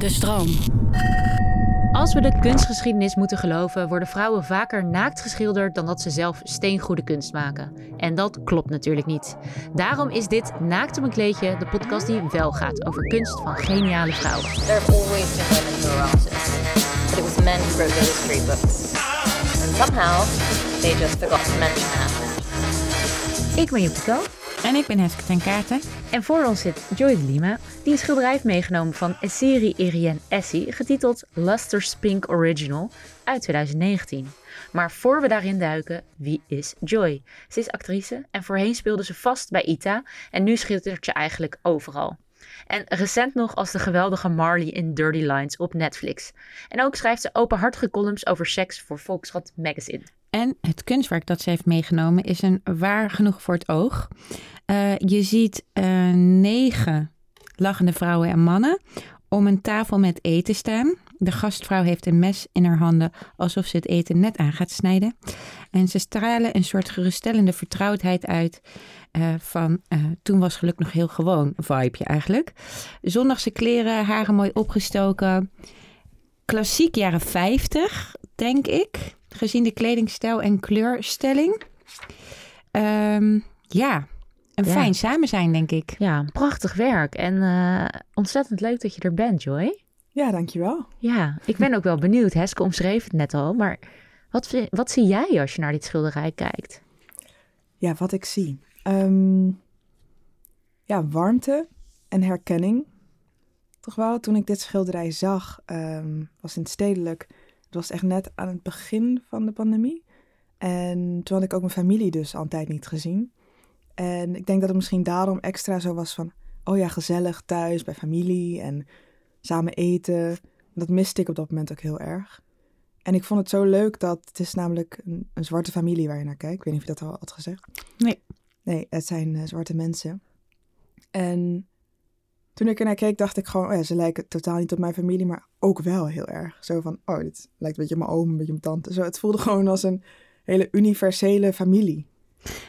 De stroom. Als we de kunstgeschiedenis moeten geloven, worden vrouwen vaker naakt geschilderd dan dat ze zelf steengoede kunst maken. En dat klopt natuurlijk niet. Daarom is dit Naakt op een kleedje de podcast die wel gaat over kunst van geniale vrouwen. There have always been women who are artists, but it was men who wrote those three books. And somehow, they just forgot to mention that. Ik ben Joepiko En ik ben Heske ten Kaarten. en voor ons zit Joy de Lima, die een schilderij heeft meegenomen van Esseri Irien Essie, getiteld Luster Spink Original uit 2019. Maar voor we daarin duiken, wie is Joy? Ze is actrice en voorheen speelde ze vast bij ITA en nu schildert ze eigenlijk overal. En recent nog als de geweldige Marley in Dirty Lines op Netflix. En ook schrijft ze openhartige columns over seks voor Volkskrant Magazine. En het kunstwerk dat ze heeft meegenomen is een waar genoeg voor het oog. Eh, je ziet eh, negen lachende vrouwen en mannen om een tafel met eten staan. De gastvrouw heeft een mes in haar handen alsof ze het eten net aan gaat snijden. En ze stralen een soort geruststellende vertrouwdheid uit eh, van toen was geluk nog heel gewoon, vibeje eigenlijk. Zondagse kleren, haren mooi opgestoken. Klassiek jaren 50, denk ik. Gezien de kledingstijl en kleurstelling. Ehm, ja, een Ja. fijn samen zijn, denk ik. Ja, prachtig werk en eh, ontzettend leuk dat je er bent, Joy. Ja, dankjewel. Ja, ik ben ook wel benieuwd. Heske omschreef het net al, maar wat, wat zie jij als je naar dit schilderij kijkt? Ja, wat ik zie. Ehm, ja, warmte en herkenning. Toch wel, toen ik dit schilderij zag, ehm, was in het stedelijk. Het was echt net aan het begin van de pandemie. En toen had ik ook mijn familie dus al een tijd niet gezien. En ik denk dat het misschien daarom extra zo was van... Oh ja, gezellig thuis bij familie en samen eten. Dat miste ik op dat moment ook heel erg. En ik vond het zo leuk dat het is namelijk een, een zwarte familie waar je naar kijkt. Ik weet niet of je dat al had gezegd. Nee. Nee, het zijn eh, zwarte mensen. En toen ik er naar keek, dacht ik gewoon, oh ja, ze lijken totaal niet op mijn familie, maar ook wel heel erg. Zo van, oh, dit lijkt een beetje op mijn oom, een beetje op mijn tante. Zo, het voelde gewoon als een hele universele familie.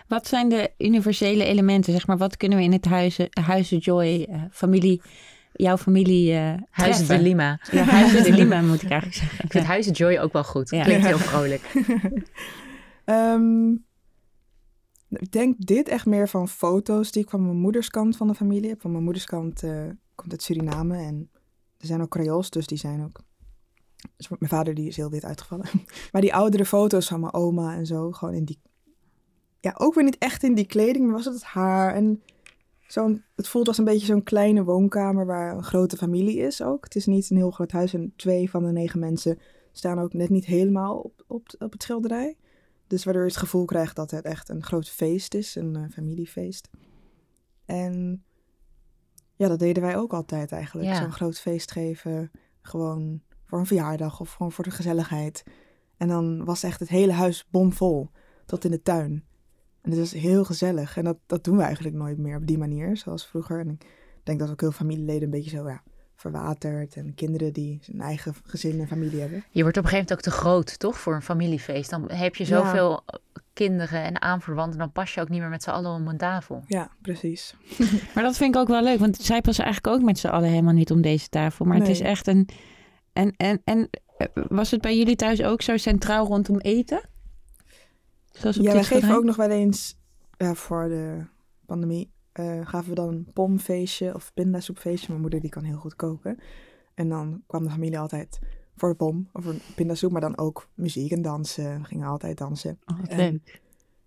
Wat zijn de universele elementen? Zeg maar, wat kunnen we in het huizen, huizen Joy, eh, familie, jouw familie eh Huizen de? Lima. Ja, Huizen de Lima moet ik eigenlijk zeggen. Ik vind Huizen Joy ook wel goed. Ja. Klinkt heel vrolijk. Ehm, ik denk dit echt meer van foto's die ik van mijn moeders kant van de familie heb. Van mijn moeders kant eh, komt uit Suriname en er zijn ook Creools, dus die zijn ook... Dus mijn vader die is heel wit uitgevallen. Maar die oudere foto's van mijn oma en zo, gewoon in die... Ja, ook weer niet echt in die kleding, maar was het het haar en... Zo'n, het voelt als een beetje zo'n kleine woonkamer waar een grote familie is ook. Het is niet een heel groot huis en twee van de negen mensen staan ook net niet helemaal op, op, op het schilderij. Dus waardoor je het gevoel krijgt dat het echt een groot feest is, een eh, familiefeest. En ja, dat deden wij ook altijd eigenlijk. Ja. Zo'n groot feest geven, gewoon voor een verjaardag of gewoon voor de gezelligheid. En dan was echt het hele huis bomvol, tot in de tuin. En het was heel gezellig. En dat, dat doen we eigenlijk nooit meer op die manier, zoals vroeger. En ik denk dat ook heel familieleden een beetje zo ja, verwaterd. En kinderen die zijn eigen gezin en familie hebben. Je wordt op een gegeven moment ook te groot, toch? Voor een familiefeest. Dan heb je Ja. zoveel kinderen en aanverwanten. Dan pas je ook niet meer met z'n allen om een tafel. Ja, precies. Maar dat vind ik ook wel leuk, want zij passen eigenlijk ook met z'n allen helemaal niet om deze tafel. Maar het is echt een. En, en, en eh, was het bij jullie thuis ook zo centraal rondom eten? Zoals op Ja, wij geven ook nog wel eens, ja, voor de pandemie, eh, gaven we dan een pomfeestje of pindasoepfeestje. Mijn moeder die kan heel goed koken. En dan kwam de familie altijd voor de pom of een pindasoep, maar dan ook muziek en dansen. We gingen altijd dansen. Oh, En-.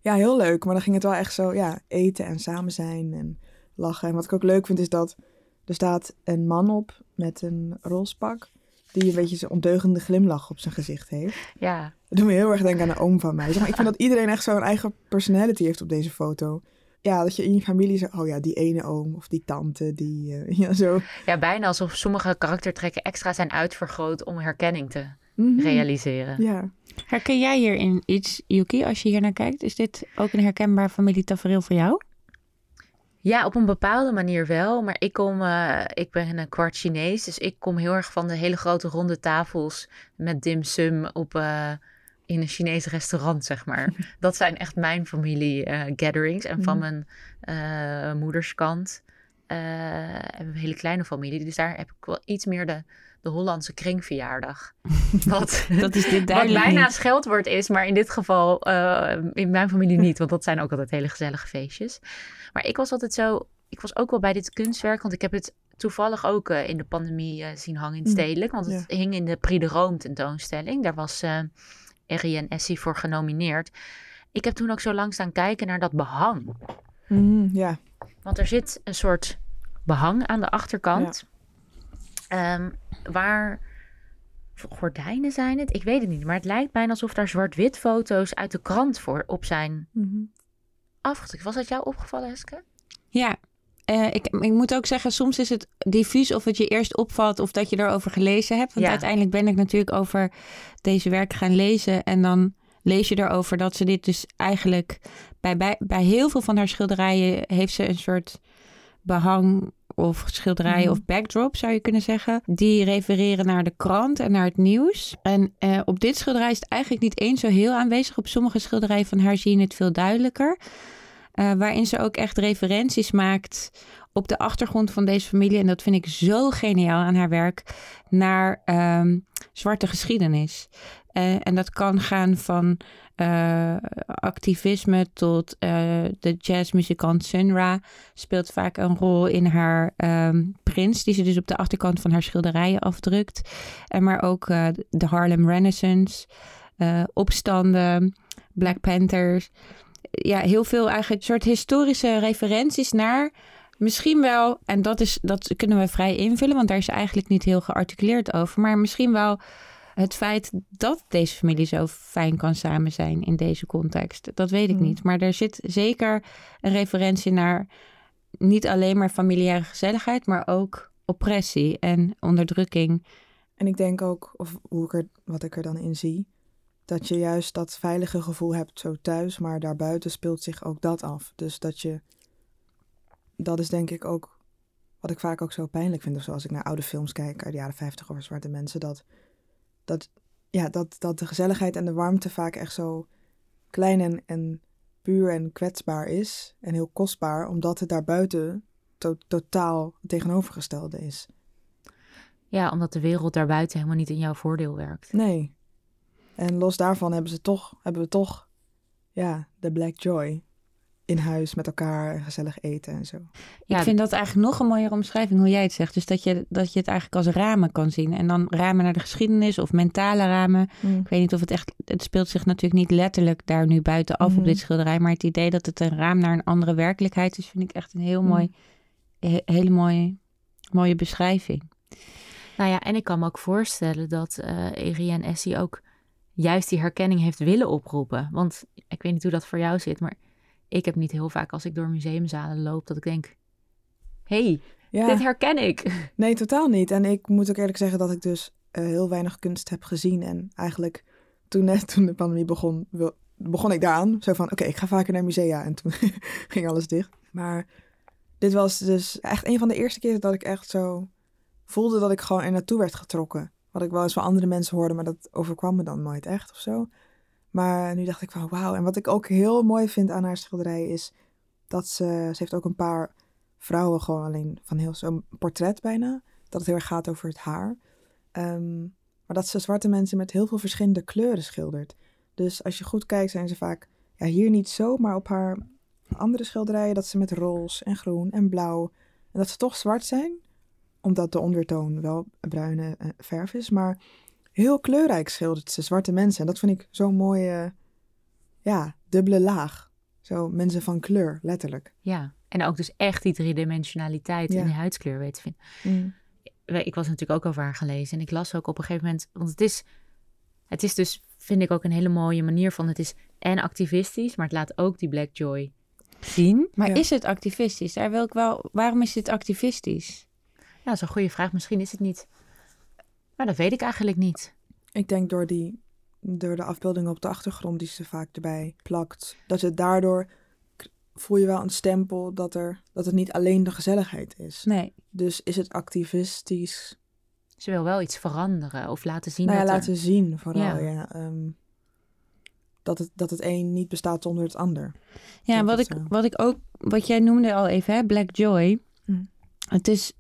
Ja, heel leuk. Maar dan ging het wel echt zo, ja, eten en samen zijn en lachen. En wat ik ook leuk vind is dat er staat een man op met een rolspak. Die een beetje zo'n ondeugende glimlach op zijn gezicht heeft. Ja, Dat doet me heel erg denken aan een oom van mij. Zeg maar, ik vind dat iedereen echt zo'n eigen personality heeft op deze foto. Ja, dat je in je familie zegt, oh ja, die ene oom of die tante, die, eh, ja, zo. ja, bijna alsof sommige karaktertrekken extra zijn uitvergroot om herkenning te Mhm. realiseren. Ja. Herken jij hierin iets, Yuki, als je hier naar kijkt? Is dit ook een herkenbaar familietafereel voor jou? Ja, op een bepaalde manier wel. Maar ik kom, eh, ik ben een kwart Chinees. Dus ik kom heel erg van de hele grote ronde tafels met dim sum op, eh, in een Chinees restaurant, zeg maar. Dat zijn echt mijn familie eh, gatherings. En van Mhm. mijn eh, moederskant. eh, hebben we een hele kleine familie. Dus daar heb ik wel iets meer de, de Hollandse kringverjaardag. Wat, Dat is dit wat bijna niet. scheldwoord is, maar in dit geval eh, in mijn familie niet. Want dat zijn ook altijd hele gezellige feestjes. Maar ik was altijd zo... Ik was ook wel bij dit kunstwerk, want ik heb het toevallig ook eh, in de pandemie eh, zien hangen in Mm, stedelijk. Want het hing in de Prix de Rome tentoonstelling. Daar was eh Erien Essie voor genomineerd. Ik heb toen ook zo lang staan kijken naar dat behang. Mhm, ja. Want er zit een soort behang aan de achterkant. Ehm, waar gordijnen zijn het? Ik weet het niet. Maar het lijkt bijna alsof daar zwart-wit foto's uit de krant voor op zijn Mhm. afgedrukt. Was dat jou opgevallen, Eske? Ja, eh, ik, ik moet ook zeggen, soms is het diffuus of het je eerst opvalt of dat je erover gelezen hebt. Want Ja. uiteindelijk ben ik natuurlijk over deze werken gaan lezen. En dan lees je erover dat ze dit dus eigenlijk bij, bij, bij heel veel van haar schilderijen heeft ze een soort behang of schilderijen Mhm. of backdrop zou je kunnen zeggen. Die refereren naar de krant en naar het nieuws. En eh, op dit schilderij is het eigenlijk niet eens zo heel aanwezig. Op sommige schilderijen van haar zie je het veel duidelijker. Eh, waarin ze ook echt referenties maakt op de achtergrond van deze familie. En dat vind ik zo geniaal aan haar werk. Naar ehm, zwarte geschiedenis. Eh, en dat kan gaan van eh, activisme tot de jazzmuzikant Sun Ra. Speelt vaak een rol in haar ehm, prins. Die ze dus op de achterkant van haar schilderijen afdrukt. En maar ook de Harlem Renaissance. opstanden. Black Panthers ja, heel veel eigenlijk soort historische referenties naar misschien wel, en dat, is, dat kunnen we vrij invullen, want daar is eigenlijk niet heel gearticuleerd over, maar misschien wel het feit dat deze familie zo fijn kan samen zijn in deze context. Dat weet ik Hmm. niet, maar er zit zeker een referentie naar niet alleen maar familiaire gezelligheid, maar ook oppressie en onderdrukking. En ik denk ook, of hoe ik er, wat ik er dan in zie, dat je juist dat veilige gevoel hebt zo thuis, maar daarbuiten speelt zich ook dat af. Dus dat je, dat is denk ik ook wat ik vaak ook zo pijnlijk vind. Of zoals ik naar oude films kijk uit de jaren 50 over zwarte mensen, dat, dat, ja, dat, dat de gezelligheid en de warmte vaak echt zo klein en, en puur en kwetsbaar is en heel kostbaar, omdat het daarbuiten to- totaal tegenovergestelde is. Ja, omdat de wereld daarbuiten helemaal niet in jouw voordeel werkt. Nee. En los daarvan hebben ze toch, hebben we toch, ja, de Black Joy in huis met elkaar en gezellig eten en zo. Ja, ik vind dat eigenlijk nog een mooiere omschrijving hoe jij het zegt. Dus dat je, dat je het eigenlijk als ramen kan zien. En dan ramen naar de geschiedenis of mentale ramen. Ik weet niet of het echt. Het speelt zich natuurlijk niet letterlijk daar nu buitenaf Mhm. op dit schilderij. Maar het idee dat het een raam naar een andere werkelijkheid is, vind ik echt een heel Mhm. mooi, he- hele mooie, mooie beschrijving. Nou ja, en ik kan me ook voorstellen dat eh Erien Essie ook juist die herkenning heeft willen oproepen. Want ik weet niet hoe dat voor jou zit, maar ik heb niet heel vaak als ik door museumzalen loop dat ik denk, hey, Ja, dit herken ik. nee, totaal niet. En ik moet ook eerlijk zeggen dat ik dus eh, heel weinig kunst heb gezien. En eigenlijk toen net toen de pandemie begon, wil- begon ik daaraan. Zo van, oké, ik ga vaker naar musea. En toen ging alles dicht. Maar dit was dus echt een van de eerste keren dat ik echt zo voelde dat ik gewoon er naartoe werd getrokken. Wat ik wel eens van andere mensen hoorde, maar dat overkwam me dan nooit echt of zo. Maar nu dacht ik van wauw. En wat ik ook heel mooi vind aan haar schilderij is dat ze, ze heeft ook een paar vrouwen gewoon alleen van heel zo'n portret bijna. Dat het heel erg gaat over het haar. Ehm, maar dat ze zwarte mensen met heel veel verschillende kleuren schildert. Dus als je goed kijkt zijn ze vaak, ja hier niet zo, maar op haar andere schilderijen dat ze met roze en groen en blauw. En dat ze toch zwart zijn, omdat de ondertoon wel bruine eh, verf is. Maar heel kleurrijk schildert ze zwarte mensen. En dat vind ik zo'n mooie, ja, dubbele laag. Zo mensen van kleur, letterlijk. Ja, en ook dus echt die driedimensionaliteit Ja. in die huidskleur weten te vinden. Ik was natuurlijk ook over haar gelezen en ik las ook op een gegeven moment, want het is, het is dus, vind ik ook een hele mooie manier van, het is en activistisch, maar het laat ook die Black Joy zien. Maar Ja. is het activistisch? Daar wil ik wel. Waarom is dit activistisch? Ja, dat is een goede vraag. Misschien is het niet, maar dat weet ik eigenlijk niet. Ik denk door, die, door de afbeeldingen op de achtergrond die ze vaak erbij plakt, dat het daardoor voel je wel een stempel dat, er, dat het niet alleen de gezelligheid is. Nee. Dus is het activistisch? Ze wil wel iets veranderen of laten zien nou ja, dat er- laten zien vooral. Ja. Ja. ehm, dat, het, dat het een niet bestaat zonder het ander. Ja, wat ik, zo. wat ik ook, wat jij noemde al even, hè, Black Joy. Mm. het is,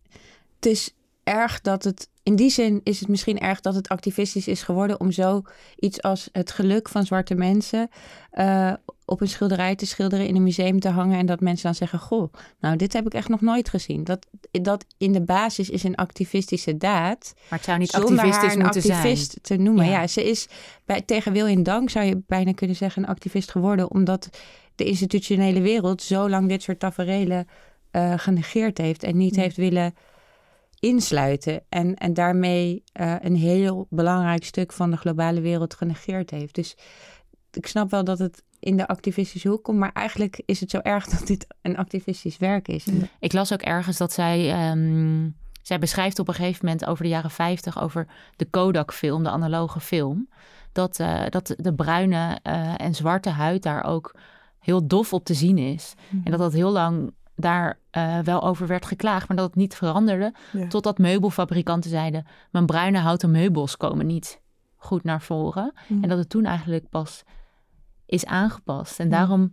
het is erg dat het. In die zin is het misschien erg dat het activistisch is geworden om zo iets als het geluk van zwarte mensen eh, op een schilderij te schilderen, in een museum te hangen en dat mensen dan zeggen: Goh, nou, dit heb ik echt nog nooit gezien. Dat, dat in de basis is een activistische daad. Maar het zou niet zonder haar activistisch een moeten activist zijn. te noemen. Ja. Ja. ze is bij, tegen wil en dank, zou je bijna kunnen zeggen, een activist geworden, omdat de institutionele wereld zo lang dit soort taferelen eh, genegeerd heeft en niet heeft willen insluiten. En, en daarmee eh, een heel belangrijk stuk van de globale wereld genegeerd heeft. Dus ik snap wel dat het in de activistische hoek komt, maar eigenlijk is het zo erg dat dit een activistisch werk is. Ik las ook ergens dat zij. ehm, zij beschrijft op een gegeven moment over de jaren 50 over de Kodak-film, de analoge film. Dat, eh, dat de bruine eh, en zwarte huid daar ook heel dof op te zien is. En dat dat heel lang daar eh, wel over werd geklaagd, maar dat het niet veranderde. Ja. Totdat meubelfabrikanten zeiden: Mijn bruine houten meubels komen niet goed naar voren. Mm. En dat het toen eigenlijk pas is aangepast. En Ja. daarom,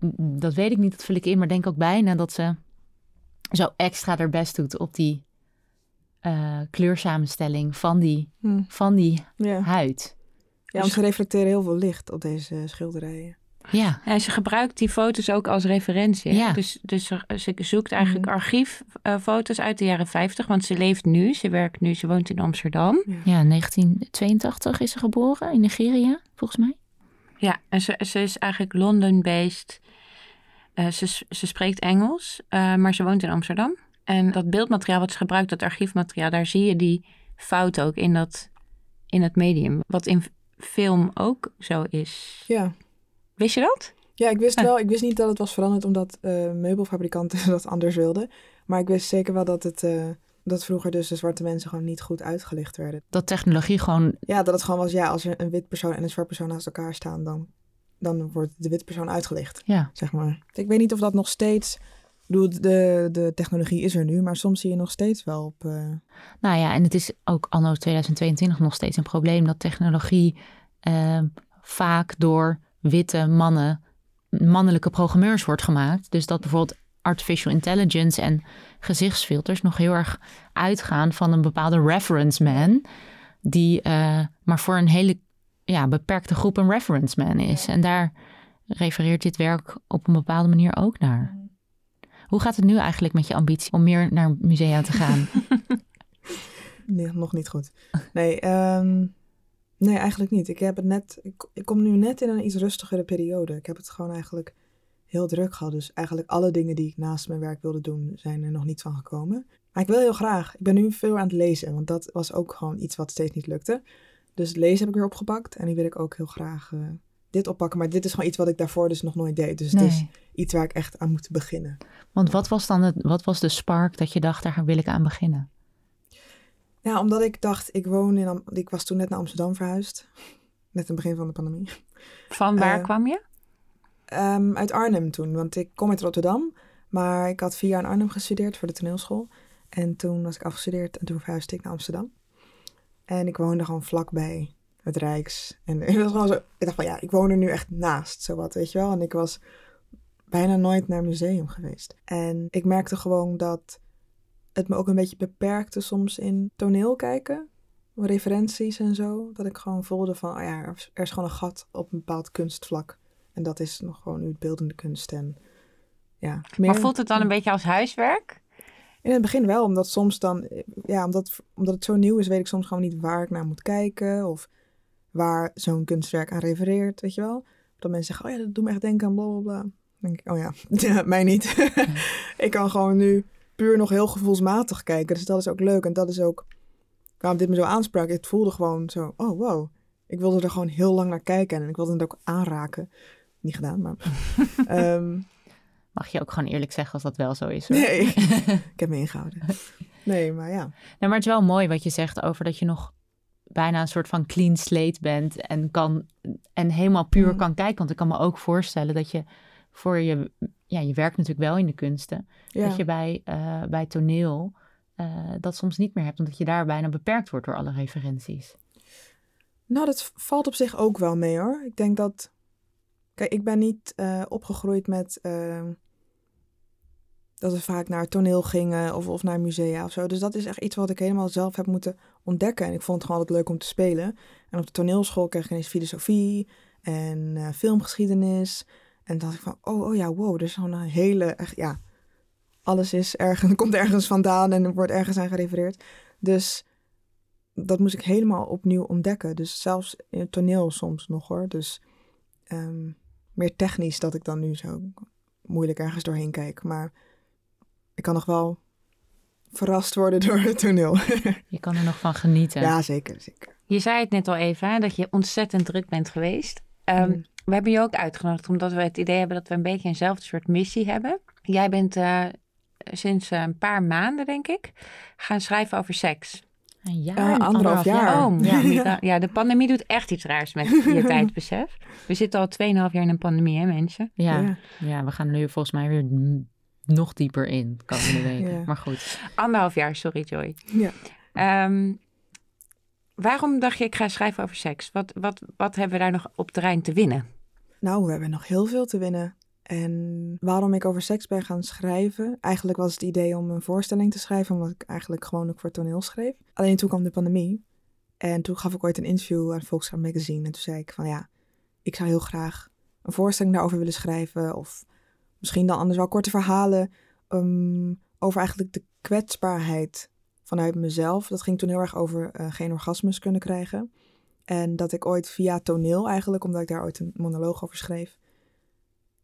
m, dat weet ik niet, dat vul ik in, maar denk ook bijna dat ze zo extra haar best doet op die eh, kleursamenstelling van die, van die Ja. huid. ja, want ze reflecteren heel veel licht op deze schilderijen. Ja, Ja, ze gebruikt die foto's ook als referentie. Ja. Dus, dus ze, ze zoekt eigenlijk Mhm. archieffoto's uit de jaren 50, want ze leeft nu, ze werkt nu, ze woont in Amsterdam. ja 1982 is ze geboren in Nigeria, volgens mij. Ja, en ze, ze is eigenlijk London-based. Eh, ze, ze spreekt Engels, eh, maar ze woont in Amsterdam. En dat beeldmateriaal wat ze gebruikt, dat archiefmateriaal, daar zie je die fout ook in, dat, in het medium. Wat in film ook zo is. Ja. Wist je dat? Ja, ik wist Ja. wel. Ik wist niet dat het was veranderd omdat eh, meubelfabrikanten dat anders wilden. Maar ik wist zeker wel dat het eh, dat vroeger dus de zwarte mensen gewoon niet goed uitgelicht werden. Dat technologie gewoon, Ja, dat het gewoon was, ja, als er een wit persoon en een zwart persoon naast elkaar staan, dan, dan wordt de wit persoon uitgelicht, ja, zeg maar. Ik weet niet of dat nog steeds, ik bedoel, de, de technologie is er nu, maar soms zie je nog steeds wel op, eh, Nou ja, en het is ook anno 2022 nog steeds een probleem dat technologie eh, vaak door witte mannen, mannelijke programmeurs wordt gemaakt. Dus dat bijvoorbeeld artificial intelligence en gezichtsfilters nog heel erg uitgaan van een bepaalde reference man, die eh, maar voor een hele ja, beperkte groep een reference man is. En daar refereert dit werk op een bepaalde manier ook naar. Hoe gaat het nu eigenlijk met je ambitie om meer naar musea te gaan? nee, nog niet goed. Nee, ehm, nee, eigenlijk niet. Ik heb het net, ik, ik kom nu net in een iets rustigere periode. Ik heb het gewoon eigenlijk heel druk gehad. Dus eigenlijk alle dingen die ik naast mijn werk wilde doen, zijn er nog niet van gekomen. Maar ik wil heel graag. Ik ben nu veel aan het lezen, want dat was ook gewoon iets wat steeds niet lukte. Dus het lezen heb ik weer opgepakt en nu wil ik ook heel graag eh, dit oppakken. Maar dit is gewoon iets wat ik daarvoor dus nog nooit deed. Dus het is iets waar ik echt aan moet beginnen. Want wat was dan het, wat was de spark dat je dacht, daar wil ik aan beginnen? Ja, omdat ik dacht, ik woon in, Am- ik was toen net naar Amsterdam verhuisd. Net in het begin van de pandemie. Van waar Eh, kwam je? Ehm, uit Arnhem toen, want ik kom uit Rotterdam. Maar ik had vier jaar in Arnhem gestudeerd voor de toneelschool. En toen was ik afgestudeerd en toen verhuisde ik naar Amsterdam. En ik woonde gewoon vlakbij het Rijks. En ik was gewoon zo, ik dacht van ja, ik woon er nu echt naast, zowat, weet je wel. En ik was bijna nooit naar een museum geweest. En ik merkte gewoon dat het me ook een beetje beperkte soms in toneel kijken. Referenties en zo. Dat ik gewoon voelde van, oh ja, er is- gewoon een gat op een bepaald kunstvlak. En dat is nog gewoon nu beeldende kunst. En ja, meer- Maar voelt het dan een beetje als huiswerk? In het begin wel, omdat soms dan, ja, omdat, omdat het zo nieuw is, weet ik soms gewoon niet waar ik naar moet kijken. Of waar zo'n kunstwerk aan refereert, weet je wel. Dat mensen zeggen, oh ja, dat doet me echt denken aan bla bla bla. Dan denk ik, oh ja mij niet. ik kan gewoon nu puur nog heel gevoelsmatig kijken. Dus dat is ook leuk. En dat is ook waarom dit me zo aansprak. Het voelde gewoon zo, oh wow. Ik wilde er gewoon heel lang naar kijken en ik wilde het ook aanraken. Niet gedaan, maar... ehm, Mag je ook gewoon eerlijk zeggen als dat wel zo is. Hoor. nee, ik heb me ingehouden. Nee, maar ja. Nou, maar het is wel mooi wat je zegt over dat je nog bijna een soort van clean slate bent en kan en helemaal puur Mm. kan kijken. Want ik kan me ook voorstellen dat je voor je, ja, je werkt natuurlijk wel in de kunsten, ja. dat je bij, eh, bij toneel eh, dat soms niet meer hebt, omdat je daar bijna beperkt wordt door alle referenties. Nou, dat valt op zich ook wel mee hoor. Ik denk dat. Kijk, ik ben niet eh, opgegroeid met. eh, dat we vaak naar toneel gingen of, of naar musea of zo. Dus dat is echt iets wat ik helemaal zelf heb moeten ontdekken. En ik vond het gewoon altijd leuk om te spelen. En op de toneelschool kreeg ik ineens filosofie en filmgeschiedenis. En dacht ik van, oh, oh ja, wow, er is gewoon een hele, echt, ja, alles is ergens, komt ergens vandaan en er wordt ergens aan gerefereerd. Dus dat moest ik helemaal opnieuw ontdekken. Dus zelfs in het toneel soms nog hoor. Dus ehm, meer technisch dat ik dan nu zo moeilijk ergens doorheen kijk. Maar ik kan nog wel verrast worden door het toneel. Je kan er nog van genieten. ja, zeker, zeker. Je zei het net al even, hè, dat je ontzettend druk bent geweest. Mm. We hebben je ook uitgenodigd omdat we het idee hebben dat we een beetje eenzelfde soort missie hebben. Jij bent eh, sinds eh, een paar maanden, denk ik, gaan schrijven over seks. Een jaar, Eh, anderhalf jaar. Oh, ja, ja, de pandemie doet echt iets raars met je tijdbesef. We zitten al 2,5 jaar in een pandemie, hè mensen? Ja, Ja. ja. we gaan nu volgens mij weer nog dieper in de komende weken. Ja. Maar goed. Anderhalf jaar, sorry Joy. Ja. Ehm, waarom dacht je, ik ga schrijven over seks? Wat, wat, wat hebben we daar nog op terrein te winnen? Nou, we hebben nog heel veel te winnen. En waarom ik over seks ben gaan schrijven, eigenlijk was het idee om een voorstelling te schrijven, omdat ik eigenlijk gewoon ook voor toneel schreef. Alleen toen kwam de pandemie en toen gaf ik ooit een interview aan Volkskrant Magazine en toen zei ik van ja, ik zou heel graag een voorstelling daarover willen schrijven of misschien dan anders wel korte verhalen ehm, over eigenlijk de kwetsbaarheid vanuit mezelf. Dat ging toen heel erg over eh, geen orgasmes kunnen krijgen. En dat ik ooit via toneel eigenlijk, omdat ik daar ooit een monoloog over schreef,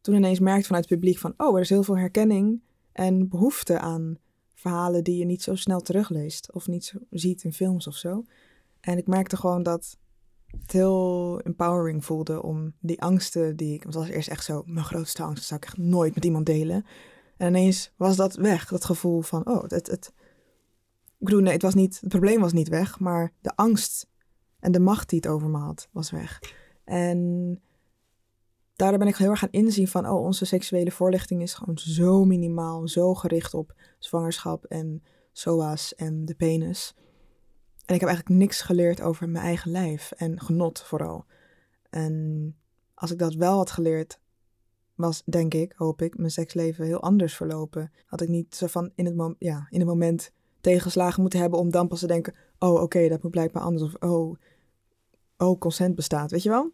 toen ineens merkte vanuit het publiek van, oh, er is heel veel herkenning en behoefte aan verhalen die je niet zo snel terugleest of niet zo ziet in films of zo. En ik merkte gewoon dat het heel empowering voelde om die angsten die ik, want dat was eerst echt zo, mijn grootste angst, dat zou ik echt nooit met iemand delen. En ineens was dat weg, dat gevoel van, oh, het, het, ik bedoel, nee, het was niet, het probleem was niet weg, maar de angst en de macht die het over me had, was weg. En daardoor ben ik heel erg gaan inzien van, oh, onze seksuele voorlichting is gewoon zo minimaal, zo gericht op zwangerschap en SOA's en de penis. En ik heb eigenlijk niks geleerd over mijn eigen lijf en genot vooral. En als ik dat wel had geleerd, was denk ik, hoop ik, mijn seksleven heel anders verlopen. Had ik niet zo van in het, ja, in het moment tegenslagen moeten hebben om dan pas te denken, oh oké, dat moet blijkbaar anders. Of oh, oh, consent bestaat, weet je wel?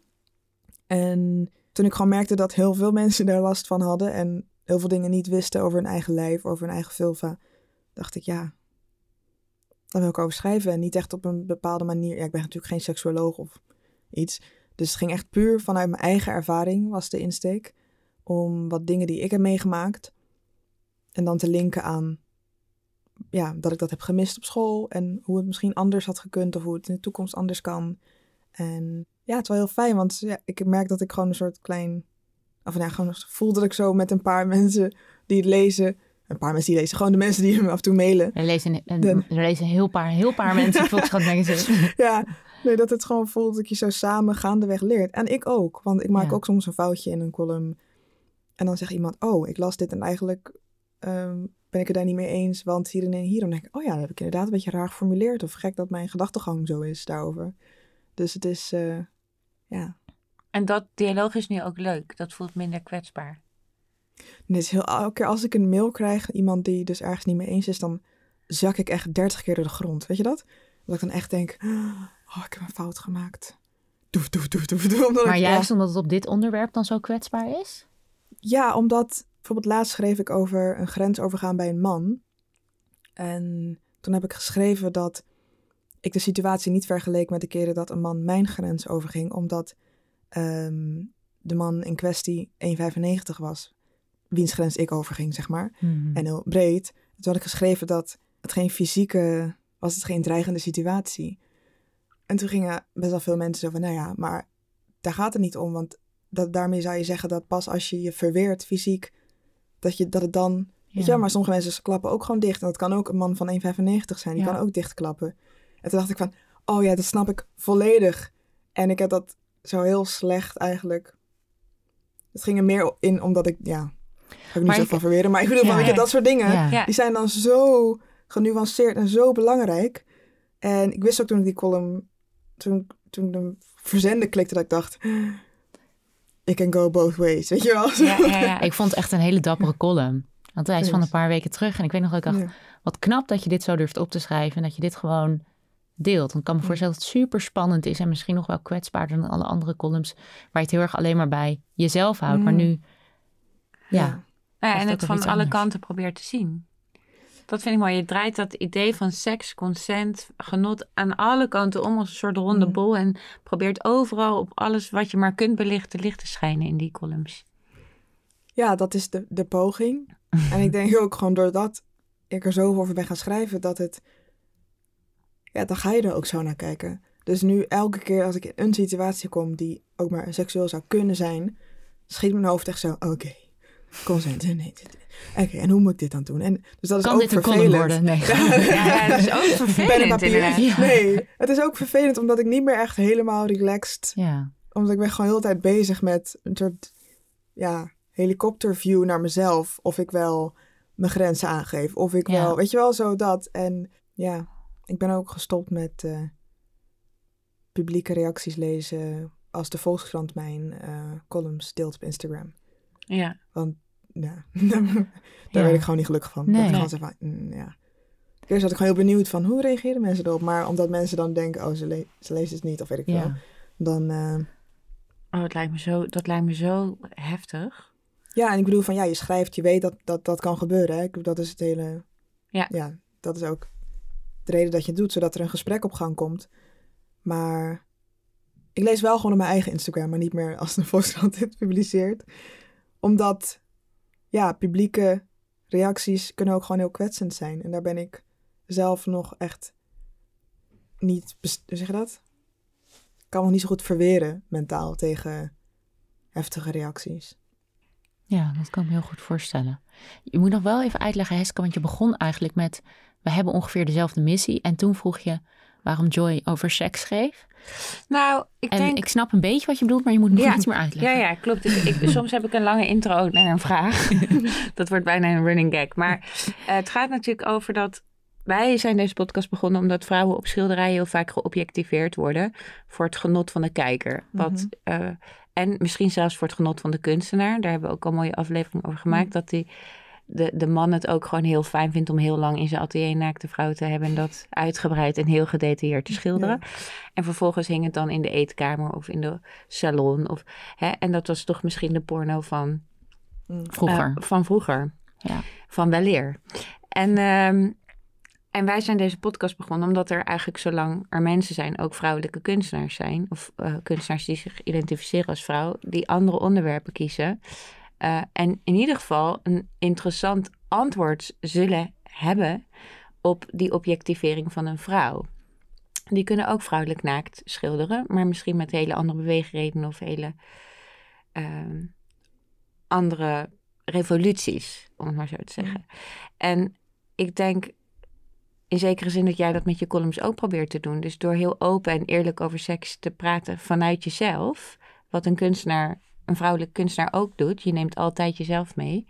En toen ik gewoon merkte dat heel veel mensen daar last van hadden en heel veel dingen niet wisten over hun eigen lijf, over hun eigen vulva, dacht ik, ja, daar wil ik over schrijven. En niet echt op een bepaalde manier. Ja, ik ben natuurlijk geen seksuoloog of iets. Dus het ging echt puur vanuit mijn eigen ervaring, was de insteek. Om wat dingen die ik heb meegemaakt. En dan te linken aan ja, dat ik dat heb gemist op school. En hoe het misschien anders had gekund. Of hoe het in de toekomst anders kan. En ja, het is wel heel fijn. Want ja, ik merk dat ik gewoon een soort klein... Of ja, gewoon voel dat ik zo met een paar mensen die het lezen... Een paar mensen die lezen. Gewoon de mensen die me af en toe mailen. Er lezen, een, er lezen heel paar, heel paar mensen Volkskrant Magazine. ja, nee, dat het gewoon voelt dat je zo samen gaandeweg leert. En ik ook, want ik maak Ja. ook soms een foutje in een column. En dan zegt iemand, oh, ik las dit en eigenlijk ehm, ben ik het daar niet mee eens, want hier en hier. Dan denk ik, oh ja, dat heb ik inderdaad een beetje raar geformuleerd. Of gek dat mijn gedachtegang zo is daarover. Dus het is, eh, ja, En dat dialoog is nu ook leuk. Dat voelt minder kwetsbaar. En het is heel, elke keer als ik een mail krijg, iemand die dus ergens niet mee eens is, dan zak ik echt dertig keer door de grond. Weet je dat? Dat ik dan echt denk, oh, ik heb een fout gemaakt. Doef, doef, doef, doef, doef. Omdat Maar ik- ja. juist omdat het op dit onderwerp dan zo kwetsbaar is? Ja, omdat bijvoorbeeld laatst schreef ik over een grens overgaan bij een man. En toen heb ik geschreven dat ik de situatie niet vergeleek met de keren dat een man mijn grens overging, omdat ehm, de man in kwestie 1,95 was, wiens grens ik overging, zeg maar. En heel breed. Toen had ik geschreven dat het geen fysieke, was het geen dreigende situatie. En toen gingen best wel veel mensen zo van, nou ja, maar daar gaat het niet om, want dat, daarmee zou je zeggen dat pas als je je verweert fysiek, dat, je, dat het dan, weet je wel, maar sommige mensen klappen ook gewoon dicht. En dat kan ook een man van 1,95 zijn, die Ja. kan ook dichtklappen. En toen dacht ik van, oh ja, dat snap ik volledig. En ik heb dat zo heel slecht eigenlijk. Het ging er meer in omdat ik, ja, ga ik niet Maar zo ik- van verweren, maar ik bedoel, Ja. je, dat soort dingen. Ja. Ja. Die zijn dan zo genuanceerd en zo belangrijk. En ik wist ook toen ik die column, toen, toen ik hem verzenden klikte, dat ik dacht, it can go both ways, weet je wel? Ja, ja, ja. Ik vond het echt een hele dappere column. Want hij is van een paar weken terug. En ik weet nog dat ik dacht, Ja. wat knap dat je dit zo durft op te schrijven. En dat je dit gewoon deelt. Want ik kan me voorstellen dat het super spannend is. En misschien nog wel kwetsbaarder dan alle andere columns. Waar je het heel erg alleen maar bij jezelf houdt. Maar Mm. nu, ja. Ja, Of en het van alle anders. kanten probeert te zien. Dat vind ik mooi. Je draait dat idee van seks, consent, genot aan alle kanten om als een soort ronde Mm. bol. En probeert overal op alles wat je maar kunt belichten licht te schijnen in die columns. Ja, dat is de, de poging. En ik denk ook gewoon doordat ik er zoveel over ben gaan schrijven, dat het... Ja, dan ga je er ook zo naar kijken. Dus nu elke keer als ik in een situatie kom die ook maar seksueel zou kunnen zijn, schiet mijn hoofd echt zo, oké, consent, nee, oké, en hoe moet ik dit dan doen? En, dus dat is Kan ook dit vervelend. worden? Nee. Ja, dat is ook vervelend papier. Ja. Nee, het is ook vervelend omdat ik niet meer echt helemaal relaxed ja. omdat ik ben gewoon heel de tijd bezig met een soort ja, helikopterview naar mezelf. Of ik wel mijn grenzen aangeef. Of ik wel, weet je wel, zo dat. En ja, ik ben ook gestopt met eh, publieke reacties lezen als de Volkskrant mijn eh, columns deelt op Instagram. Ja. Want ja, daar werd ik gewoon niet gelukkig van. Nee. Dat ik Nee. van, mm, ja. Eerst had ik gewoon heel benieuwd van hoe reageren mensen erop. Maar omdat mensen dan denken, oh, ze, le- ze lezen het niet of weet ik wel. ja. Dan, eh, Oh, het lijkt me zo, dat lijkt me zo heftig. Ja, en ik bedoel van ja, je schrijft, je weet dat dat, dat kan gebeuren. Hè? Dat is het hele. Ja. ja, dat is ook de reden dat je het doet, zodat er een gesprek op gang komt. Maar ik lees wel gewoon op mijn eigen Instagram, maar niet meer als de Volkskrant dit publiceert. Omdat, ja, publieke reacties kunnen ook gewoon heel kwetsend zijn. En daar ben ik zelf nog echt niet, hoe zeg je dat? Ik kan nog niet zo goed verweren mentaal tegen heftige reacties. Ja, dat kan ik me heel goed voorstellen. Je moet nog wel even uitleggen, Heske, want je begon eigenlijk met... we hebben ongeveer dezelfde missie. En toen vroeg je waarom Joy over seks schreef. Nou, ik En denk... ik snap een beetje wat je bedoelt, maar je moet nog Ja. iets meer Ja, uitleggen. ja, klopt. Ik, ik- soms heb ik een lange intro ook naar een vraag. dat wordt bijna een running gag. Maar eh, het gaat natuurlijk over dat... Wij zijn deze podcast begonnen omdat vrouwen op schilderijen heel vaak geobjectiveerd worden voor het genot van de kijker. Wat, Mhm. eh, en misschien zelfs voor het genot van de kunstenaar. Daar hebben we ook al een mooie aflevering over gemaakt. Mhm. Dat die, de, de man het ook gewoon heel fijn vindt om heel lang in zijn atelier naakte vrouw te hebben. En dat uitgebreid en heel gedetailleerd te schilderen. En vervolgens hing het dan in de eetkamer of in de salon. Of, hè, en dat was toch misschien de porno van Vroeger. eh, van vroeger. Ja. Van weleer. En, ehm, en wij zijn deze podcast begonnen omdat er eigenlijk zolang er mensen zijn, ook vrouwelijke kunstenaars zijn, of eh, kunstenaars die zich identificeren als vrouw, die andere onderwerpen kiezen. Eh, en in ieder geval een interessant antwoord zullen hebben op die objectivering van een vrouw. Die kunnen ook vrouwelijk naakt schilderen, maar misschien met hele andere beweegredenen of hele ehm, andere revoluties, om het maar zo te zeggen. En ik denk in zekere zin dat jij dat met je columns ook probeert te doen. Dus door heel open en eerlijk over seks te praten vanuit jezelf, wat een kunstenaar, een vrouwelijk kunstenaar ook doet, je neemt altijd jezelf mee,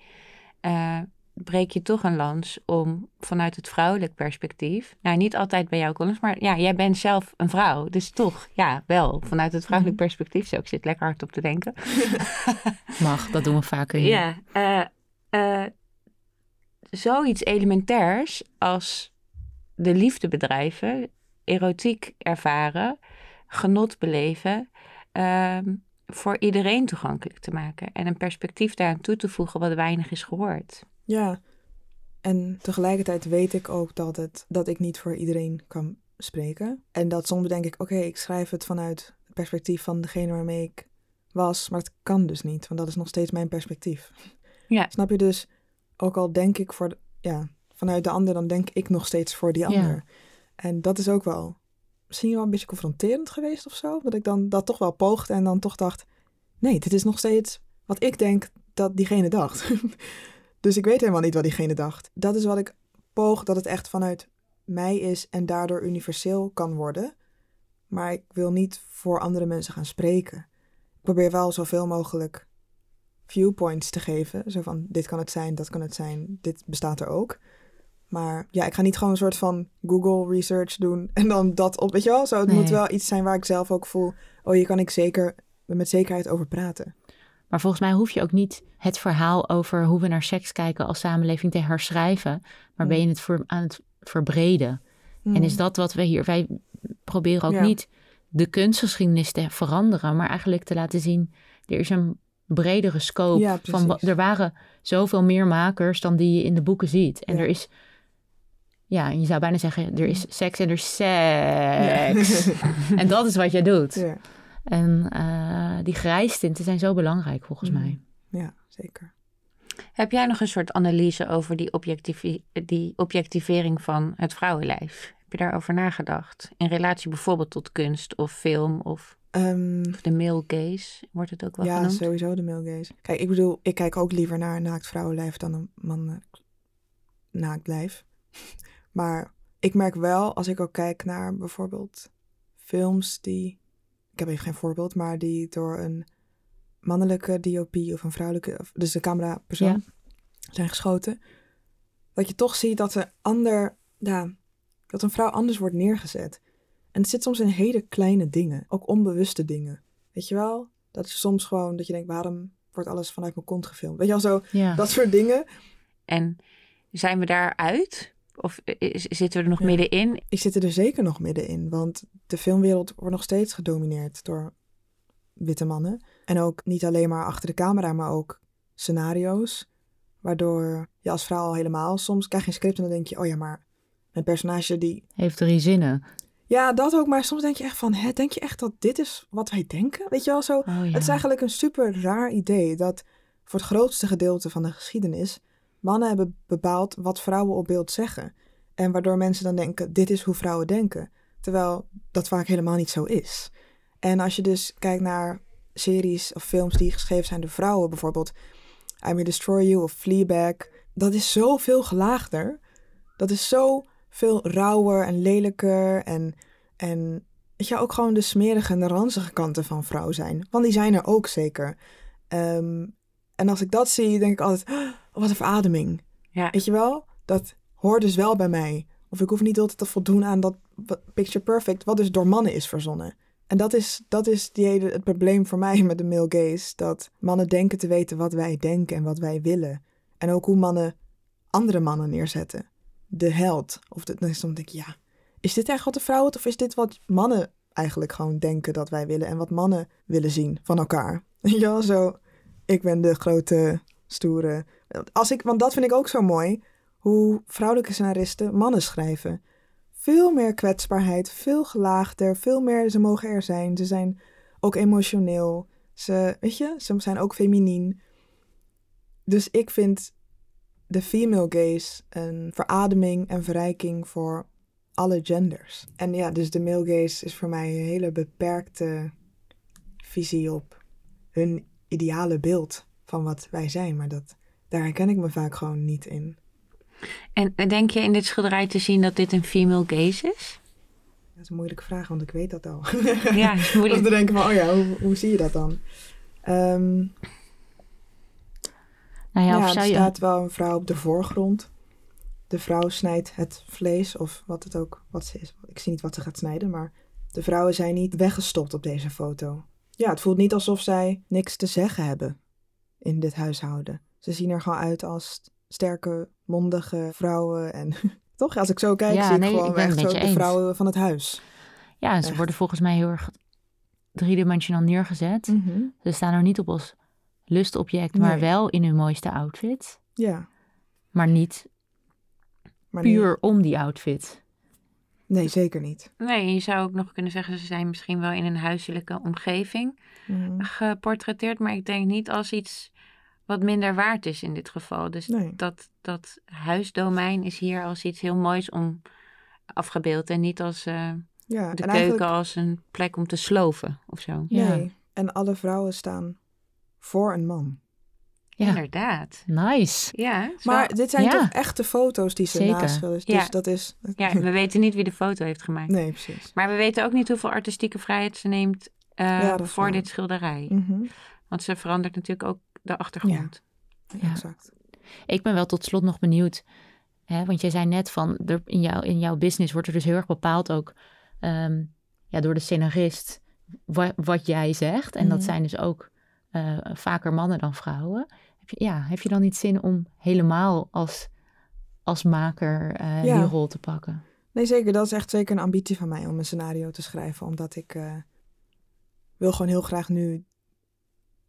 eh, breek je toch een lans om vanuit het vrouwelijk perspectief, nou niet altijd bij jouw columns, maar ja, jij bent zelf een vrouw, dus toch, ja, wel vanuit het vrouwelijk perspectief. Zo, ik zit lekker hard op te denken. Mag, dat doen we vaker hier. Ja, eh, eh, zoiets elementairs als de liefde bedrijven, erotiek ervaren, genot beleven, ehm, voor iedereen toegankelijk te maken. En een perspectief daaraan toe te voegen wat weinig is gehoord. Ja, en tegelijkertijd weet ik ook dat, het, dat ik niet voor iedereen kan spreken. En dat soms denk ik, oké, ik schrijf het vanuit het perspectief van degene waarmee ik was. Maar dat kan dus niet, want dat is nog steeds mijn perspectief. Ja. Snap je dus, ook al denk ik voor de, ja, vanuit de ander, dan denk ik nog steeds voor die Ja. ander. En dat is ook wel misschien wel een beetje confronterend geweest of zo. Dat ik dan dat toch wel poogde en dan toch dacht, nee, dit is nog steeds wat ik denk dat diegene dacht. dus ik weet helemaal niet wat diegene dacht. Dat is wat ik poog, dat het echt vanuit mij is en daardoor universeel kan worden. Maar ik wil niet voor andere mensen gaan spreken. Ik probeer wel zoveel mogelijk viewpoints te geven. Zo van, dit kan het zijn, dat kan het zijn, dit bestaat er ook. Maar ja, ik ga niet gewoon een soort van Google research doen en dan dat op, weet je wel? Zo, het Nee. moet wel iets zijn waar ik zelf ook voel, oh, hier kan ik zeker met zekerheid over praten. Maar volgens mij hoef je ook niet het verhaal over hoe we naar seks kijken als samenleving te herschrijven. Maar ben je het voor, aan het verbreden. En is dat wat we hier... Wij proberen ook Ja. niet de kunstgeschiedenis te veranderen. Maar eigenlijk te laten zien, er is een bredere scope. Ja, van, er waren zoveel meer makers dan die je in de boeken ziet. En Ja. er is... Ja, je zou bijna zeggen, er is seks en er is seks. en dat is wat jij doet. Ja, En eh, die grijstinten zijn zo belangrijk volgens Mhm. mij. ja, zeker. Heb jij nog een soort analyse over die, objectivi- die objectivering van het vrouwenlijf? Heb je daarover nagedacht? In relatie bijvoorbeeld tot kunst of film of, Ehm, of de male gaze, wordt het ook wel ja, genoemd? sowieso de male gaze. Kijk, ik bedoel, ik kijk ook liever naar een naakt vrouwenlijf dan een man eh, naakt lijf. Maar ik merk wel, als ik ook kijk naar bijvoorbeeld films die... Ik heb even geen voorbeeld, maar die door een mannelijke DOP of een vrouwelijke... Dus de camerapersoon zijn geschoten. Dat je toch ziet dat er ander... Ja, dat een vrouw anders wordt neergezet. En het zit soms in hele kleine dingen. Ook onbewuste dingen. Weet je wel? Dat is soms gewoon dat je denkt, waarom wordt alles vanuit mijn kont gefilmd? Weet je wel, zo Ja. dat soort dingen. En zijn we daaruit? Of is- zitten we er nog Ja. middenin? Ik zit er zeker nog middenin, want de filmwereld wordt nog steeds gedomineerd door witte mannen. En ook niet alleen maar achter de camera, maar ook scenario's. Waardoor je als vrouw al helemaal soms krijg je een script en dan denk je, oh ja, maar mijn personage die... Heeft drie zinnen. Ja, dat ook, maar soms denk je echt van, hè, denk je echt dat dit is wat wij denken? Weet je wel, zo... Oh, ja. Het is eigenlijk een super raar idee dat voor het grootste gedeelte van de geschiedenis mannen hebben bepaald wat vrouwen op beeld zeggen. En waardoor mensen dan denken, dit is hoe vrouwen denken. Terwijl dat vaak helemaal niet zo is. En als je dus kijkt naar series of films die geschreven zijn door vrouwen, bijvoorbeeld I May Destroy You of Fleabag, dat is zoveel gelaagder. Dat is zo veel rauwer en lelijker en, en weet je, ook gewoon de smerige en de ranzige kanten van vrouw zijn. Want die zijn er ook zeker. Ehm, en als ik dat zie, denk ik altijd, "Oh, wat een verademing. Ja. Weet je wel? Dat hoort dus wel bij mij. Of ik hoef niet altijd te voldoen aan dat picture perfect, wat dus door mannen is verzonnen. En dat is, dat is die hele, het probleem voor mij met de male gaze. Dat mannen denken te weten wat wij denken en wat wij willen. En ook hoe mannen andere mannen neerzetten. De held. Of de, dan denk ik, ja, is dit echt wat de vrouw het? Of is dit wat mannen eigenlijk gewoon denken dat wij willen? En wat mannen willen zien van elkaar? Ja, zo. Ik ben de grote, stoere. Als ik, want dat vind ik ook zo mooi. Hoe vrouwelijke scenaristen mannen schrijven. Veel meer kwetsbaarheid, veel gelaagder, veel meer ze mogen er zijn. Ze zijn ook emotioneel. Ze, weet je, ze zijn ook feminien. Dus ik vind de female gaze een verademing en verrijking voor alle genders. En ja, dus de male gaze is voor mij een hele beperkte visie op hun ideale beeld van wat wij zijn. Maar dat, daar herken ik me vaak gewoon niet in. En denk je in dit schilderij te zien dat dit een female gaze is? Dat is een moeilijke vraag, want ik weet dat al. Ja, is Of moeilijk. te denken van, oh ja, hoe, hoe zie je dat dan? Ehm, Nou ja, er je... staat wel een vrouw op de voorgrond. De vrouw snijdt het vlees, of wat het ook, wat ze is. Ik zie niet wat ze gaat snijden, maar de vrouwen zijn niet weggestopt op deze foto. Ja, het voelt niet alsof zij niks te zeggen hebben in dit huishouden. Ze zien er gewoon uit als sterke, mondige vrouwen. En toch, als ik zo kijk, Ja, zie ik gewoon ik echt zo de eens. vrouwen van het huis. Ja, ze Echt. worden volgens mij heel erg driedimensionaal neergezet. Ze staan er niet op als lustobject, maar Nee. wel in hun mooiste outfit. Ja, Maar niet maar niet- puur om die outfit. Nee, zeker niet. Nee, je zou ook nog kunnen zeggen, ze zijn misschien wel in een huiselijke omgeving Mhm. geportretteerd, maar ik denk niet als iets wat minder waard is in dit geval. Dus Nee. dat, dat huisdomein is hier als iets heel moois om afgebeeld en niet als eh, Ja, de en keuken eigenlijk- als een plek om te sloven of zo. Ja. Nee, en alle vrouwen staan voor een man. Ja. Inderdaad. Nice. Ja, Maar wel- dit zijn Ja. toch echte foto's die ze Zeker. naschilderen. Dus Ja. dat is... ja, we weten niet wie de foto heeft gemaakt. Nee, precies. Maar we weten ook niet hoeveel artistieke vrijheid ze neemt eh, voor dit schilderij. Mhm. Want ze verandert natuurlijk ook de achtergrond. Ja. Exact. Ik ben wel tot slot nog benieuwd. Hè, want jij zei net van, er, in, jouw, in jouw business wordt er dus heel erg bepaald ook ehm, ja, door de scenarist wa- wat jij zegt. En dat Mhm. zijn dus ook eh, vaker mannen dan vrouwen. Heb je, ja, heb je dan niet zin om helemaal als, als maker eh, Ja. die rol te pakken? Nee, zeker. Dat is echt zeker een ambitie van mij om een scenario te schrijven. Omdat ik eh, wil gewoon heel graag nu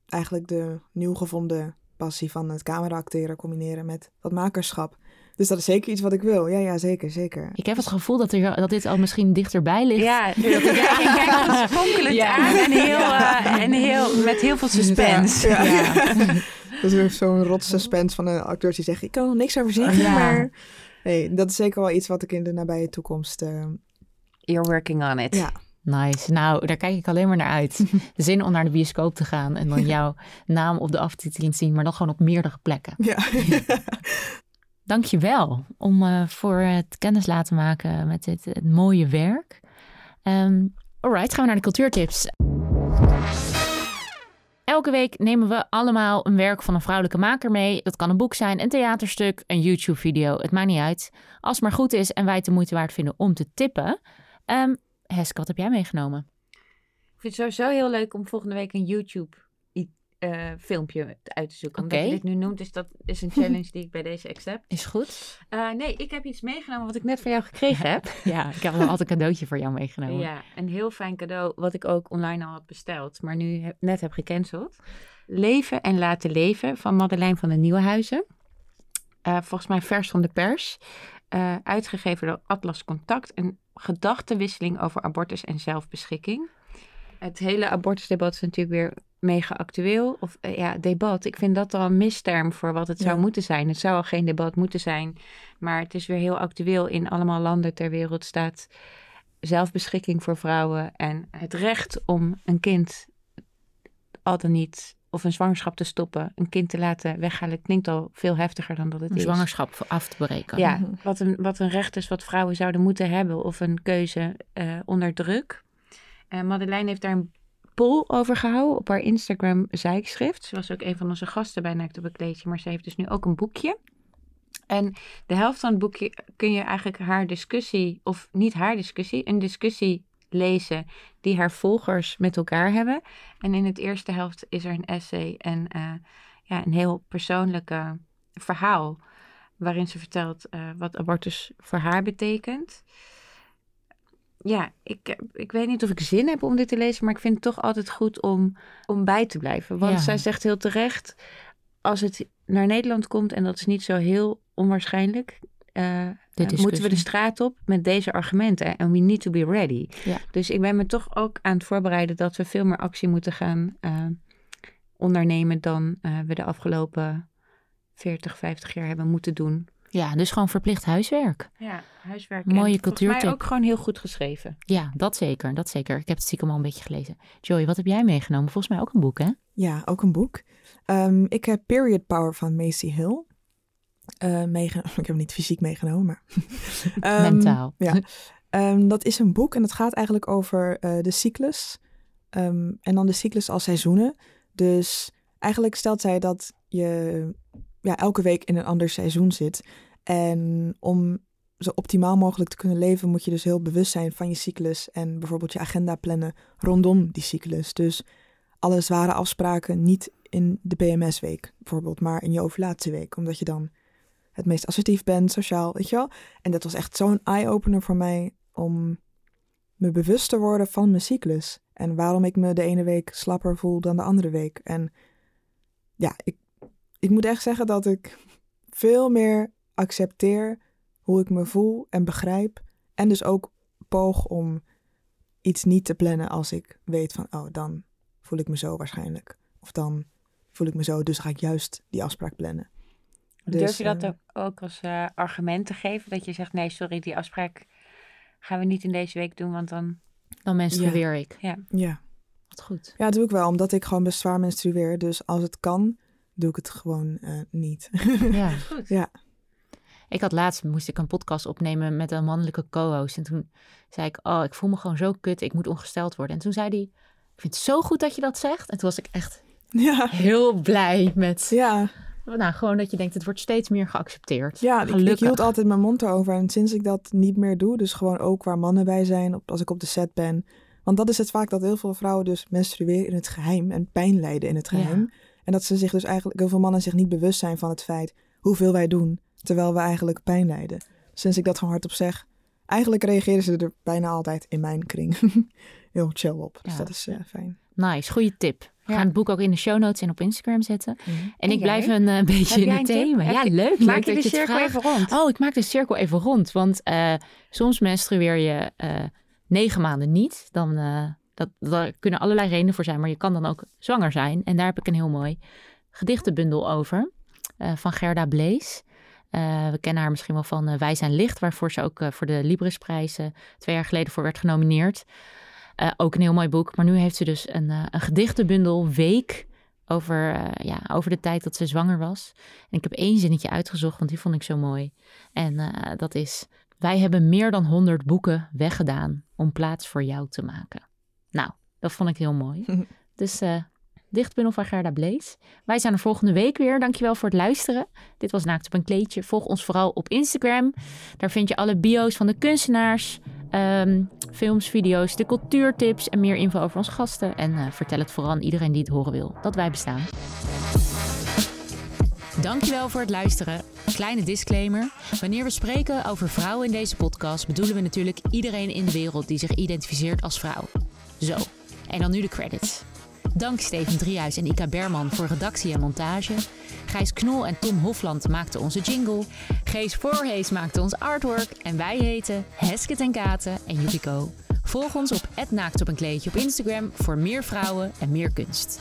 eigenlijk de nieuw gevonden passie van het cameraacteren combineren met dat makerschap. Dus dat is zeker iets wat ik wil. Ja, ja, zeker, zeker. Ik heb het gevoel dat, er, dat dit al misschien dichterbij ligt. Ja, ja, je kijkt ons fonkelend Ja. aan en, heel, eh, en heel, met heel veel suspense. Ja. Dat is weer zo'n rot suspense van een acteur die zegt, ik kan er nog niks over zeggen, Ja. maar... Nee, dat is zeker wel iets wat ik in de nabije toekomst... eh, You're working on it. ja, Nice. Nou, daar kijk ik alleen maar naar uit. De zin om naar de bioscoop te gaan en dan jouw naam op de aftiteling te zien, maar dan gewoon op meerdere plekken. ja. Dank je wel om eh, voor het kennis laten maken met dit het mooie werk. Ehm alright, gaan we naar de cultuurtips. Elke week nemen we allemaal een werk van een vrouwelijke maker mee. Dat kan een boek zijn, een theaterstuk, een YouTube-video. Het maakt niet uit. Als het maar goed is en wij het de moeite waard vinden om te tippen. Ehm Heske, wat heb jij meegenomen? Ik vind het sowieso heel leuk om volgende week een YouTube eh, filmpje uit te zoeken. Omdat Oké. je dit nu noemt, dus dat is een challenge die ik bij deze accept. Is goed. Eh, nee, ik heb iets meegenomen wat ik net van jou gekregen heb. Ja, ik heb nog altijd een cadeautje voor jou meegenomen. Ja, een heel fijn cadeau wat ik ook online al had besteld, maar nu heb- net heb gecanceld. Leven en laten leven van Madeleine van den Nieuwenhuizen. Eh, volgens mij vers van de pers. Uitgegeven door Atlas Contact. Een gedachtenwisseling over abortus en zelfbeschikking. Het hele abortusdebat is natuurlijk weer mega actueel. Of eh, ja, debat. Ik vind dat al een misterm voor wat het zou moeten zijn. Het zou al geen debat moeten zijn. Maar het is weer heel actueel. In allemaal landen ter wereld staat zelfbeschikking voor vrouwen en het recht om een kind al dan niet of een zwangerschap te stoppen, een kind te laten weghalen, klinkt al veel heftiger dan dat het Een is. zwangerschap af te breken. Ja, wat een, wat een recht is wat vrouwen zouden moeten hebben of een keuze eh, onder druk. En Madeleine heeft daar een poll over gehouden op haar Instagram zijkschrift. Ze was ook een van onze gasten bij Naakt op een kleedje, maar ze heeft dus nu ook een boekje. En de helft van het boekje kun je eigenlijk haar discussie, of niet haar discussie, een discussie lezen die haar volgers met elkaar hebben. En in het eerste helft is er een essay en eh, ja, een heel persoonlijke verhaal waarin ze vertelt eh, wat abortus voor haar betekent. Ja, ik, ik weet niet of ik zin heb om dit te lezen, maar ik vind het toch altijd goed om, om bij te blijven. Want Ja. zij zegt heel terecht, als het naar Nederland komt, en dat is niet zo heel onwaarschijnlijk, eh, moeten we de straat op met deze argumenten. En we need to be ready. Ja. Dus ik ben me toch ook aan het voorbereiden dat we veel meer actie moeten gaan eh, ondernemen dan eh, we de afgelopen 40, 50 jaar hebben moeten doen. Ja, dus gewoon verplicht huiswerk. Ja, huiswerk. Mooie mij ook gewoon heel goed geschreven. Ja, dat zeker, dat zeker. Ik heb het stiekem al een beetje gelezen. Joey, wat heb jij meegenomen? Volgens mij ook een boek, hè? Ja, ook een boek. Ehm, ik heb Period Power van Macy Hill. eh meegenomen. Ik heb hem niet fysiek meegenomen, maar... Ehm, Mentaal. Ja. Ehm, dat is een boek en het gaat eigenlijk over eh, de cyclus. Ehm, en dan de cyclus als seizoenen. Dus eigenlijk stelt zij dat je ja, elke week in een ander seizoen zit. En om zo optimaal mogelijk te kunnen leven, moet je dus heel bewust zijn van je cyclus. En bijvoorbeeld je agenda plannen rondom die cyclus. Dus alle zware afspraken niet in de PMS-week bijvoorbeeld, maar in je ovulatieweek. Omdat je dan het meest assertief bent, sociaal, weet je wel. En dat was echt zo'n eye-opener voor mij om me bewust te worden van mijn cyclus. En waarom ik me de ene week slapper voel dan de andere week. En ja, ik, ik moet echt zeggen dat ik veel meer accepteer hoe ik me voel en begrijp. En dus ook poog om iets niet te plannen als ik weet van, oh, dan voel ik me zo waarschijnlijk. Of dan voel ik me zo, dus ga ik juist die afspraak plannen. Dus, Durf je dat eh, ook, als eh, argument te geven? Dat je zegt, nee, sorry, die afspraak gaan we niet in deze week doen, want dan... Dan menstrueer ik. Ja. Wat goed. ja, dat doe ik wel, omdat ik gewoon best zwaar menstrueer. Dus als het kan, doe ik het gewoon eh, niet. Ja. Goed. Ja. Ik had laatst, moest ik een podcast opnemen met een mannelijke co-host. En toen zei ik, oh, ik voel me gewoon zo kut. Ik moet ongesteld worden. En toen zei hij, ik vind het zo goed dat je dat zegt. En toen was ik echt ja. heel blij met, Ja, nou, gewoon dat je denkt, het wordt steeds meer geaccepteerd. ja ik, ik hield altijd mijn mond erover. En sinds ik dat niet meer doe, dus gewoon ook waar mannen bij zijn, op, als ik op de set ben, Want dat is het vaak dat heel veel vrouwen dus menstrueren in het geheim en pijn lijden in het Ja. En dat ze zich dus eigenlijk, heel veel mannen zich niet bewust zijn van het feit hoeveel wij doen, terwijl we eigenlijk pijn lijden. Sinds ik dat gewoon hardop zeg, eigenlijk reageren ze er bijna altijd in mijn kring heel chill op. Dus Ja. dat is eh, fijn. Nice, goede tip. We Ja. gaan het boek ook in de show notes en op Instagram zetten. En, En ik blijf een eh, beetje Heb in jij het een tip? thema. Heb Ja, leuk. Maak leuk je dat de je het cirkel vraagt. even rond. Oh, ik maak de cirkel even rond. Want eh, soms menstrueer je eh, negen maanden niet. Dan, eh, dat, kunnen allerlei redenen voor zijn. Maar je kan dan ook zwanger zijn. En daar heb ik een heel mooi gedichtenbundel over. eh, van Gerda Blees. Eh, we kennen haar misschien wel van eh, Wij zijn licht. Waarvoor ze ook voor de Librisprijs twee jaar geleden voor werd genomineerd. Ook een heel mooi boek. Maar nu heeft ze dus een, een gedichtenbundel Week over, ja, over de tijd dat ze zwanger was. En ik heb één zinnetje uitgezocht, want die vond ik zo mooi. En dat is: Wij hebben meer dan 100 boeken weggedaan om plaats voor jou te maken. Nou, dat vond ik heel mooi. dus eh dichtbundel van Gerda Blees. Wij zijn er volgende week weer. Dankjewel voor het luisteren. Dit was Naakt op een kleedje. Volg ons vooral op Instagram. Daar vind je alle bio's van de kunstenaars, ehm, films, video's, de cultuurtips en meer info over onze gasten. En eh, vertel het vooral aan iedereen die het horen wil dat wij bestaan. Dankjewel voor het luisteren. Kleine disclaimer. Wanneer we spreken over vrouwen in deze podcast, bedoelen we natuurlijk iedereen in de wereld die zich identificeert als vrouw. Zo, en dan nu de credits. Dank Steven Driehuis en Ika Berman voor redactie en montage. Gijs Knol en Tom Hofland maakten onze jingle. Gees Voorhees maakte ons artwork. En wij heten Hesket en Katen en Yukiko. Volg ons op @naakt op een kleedje op Instagram voor meer vrouwen en meer kunst.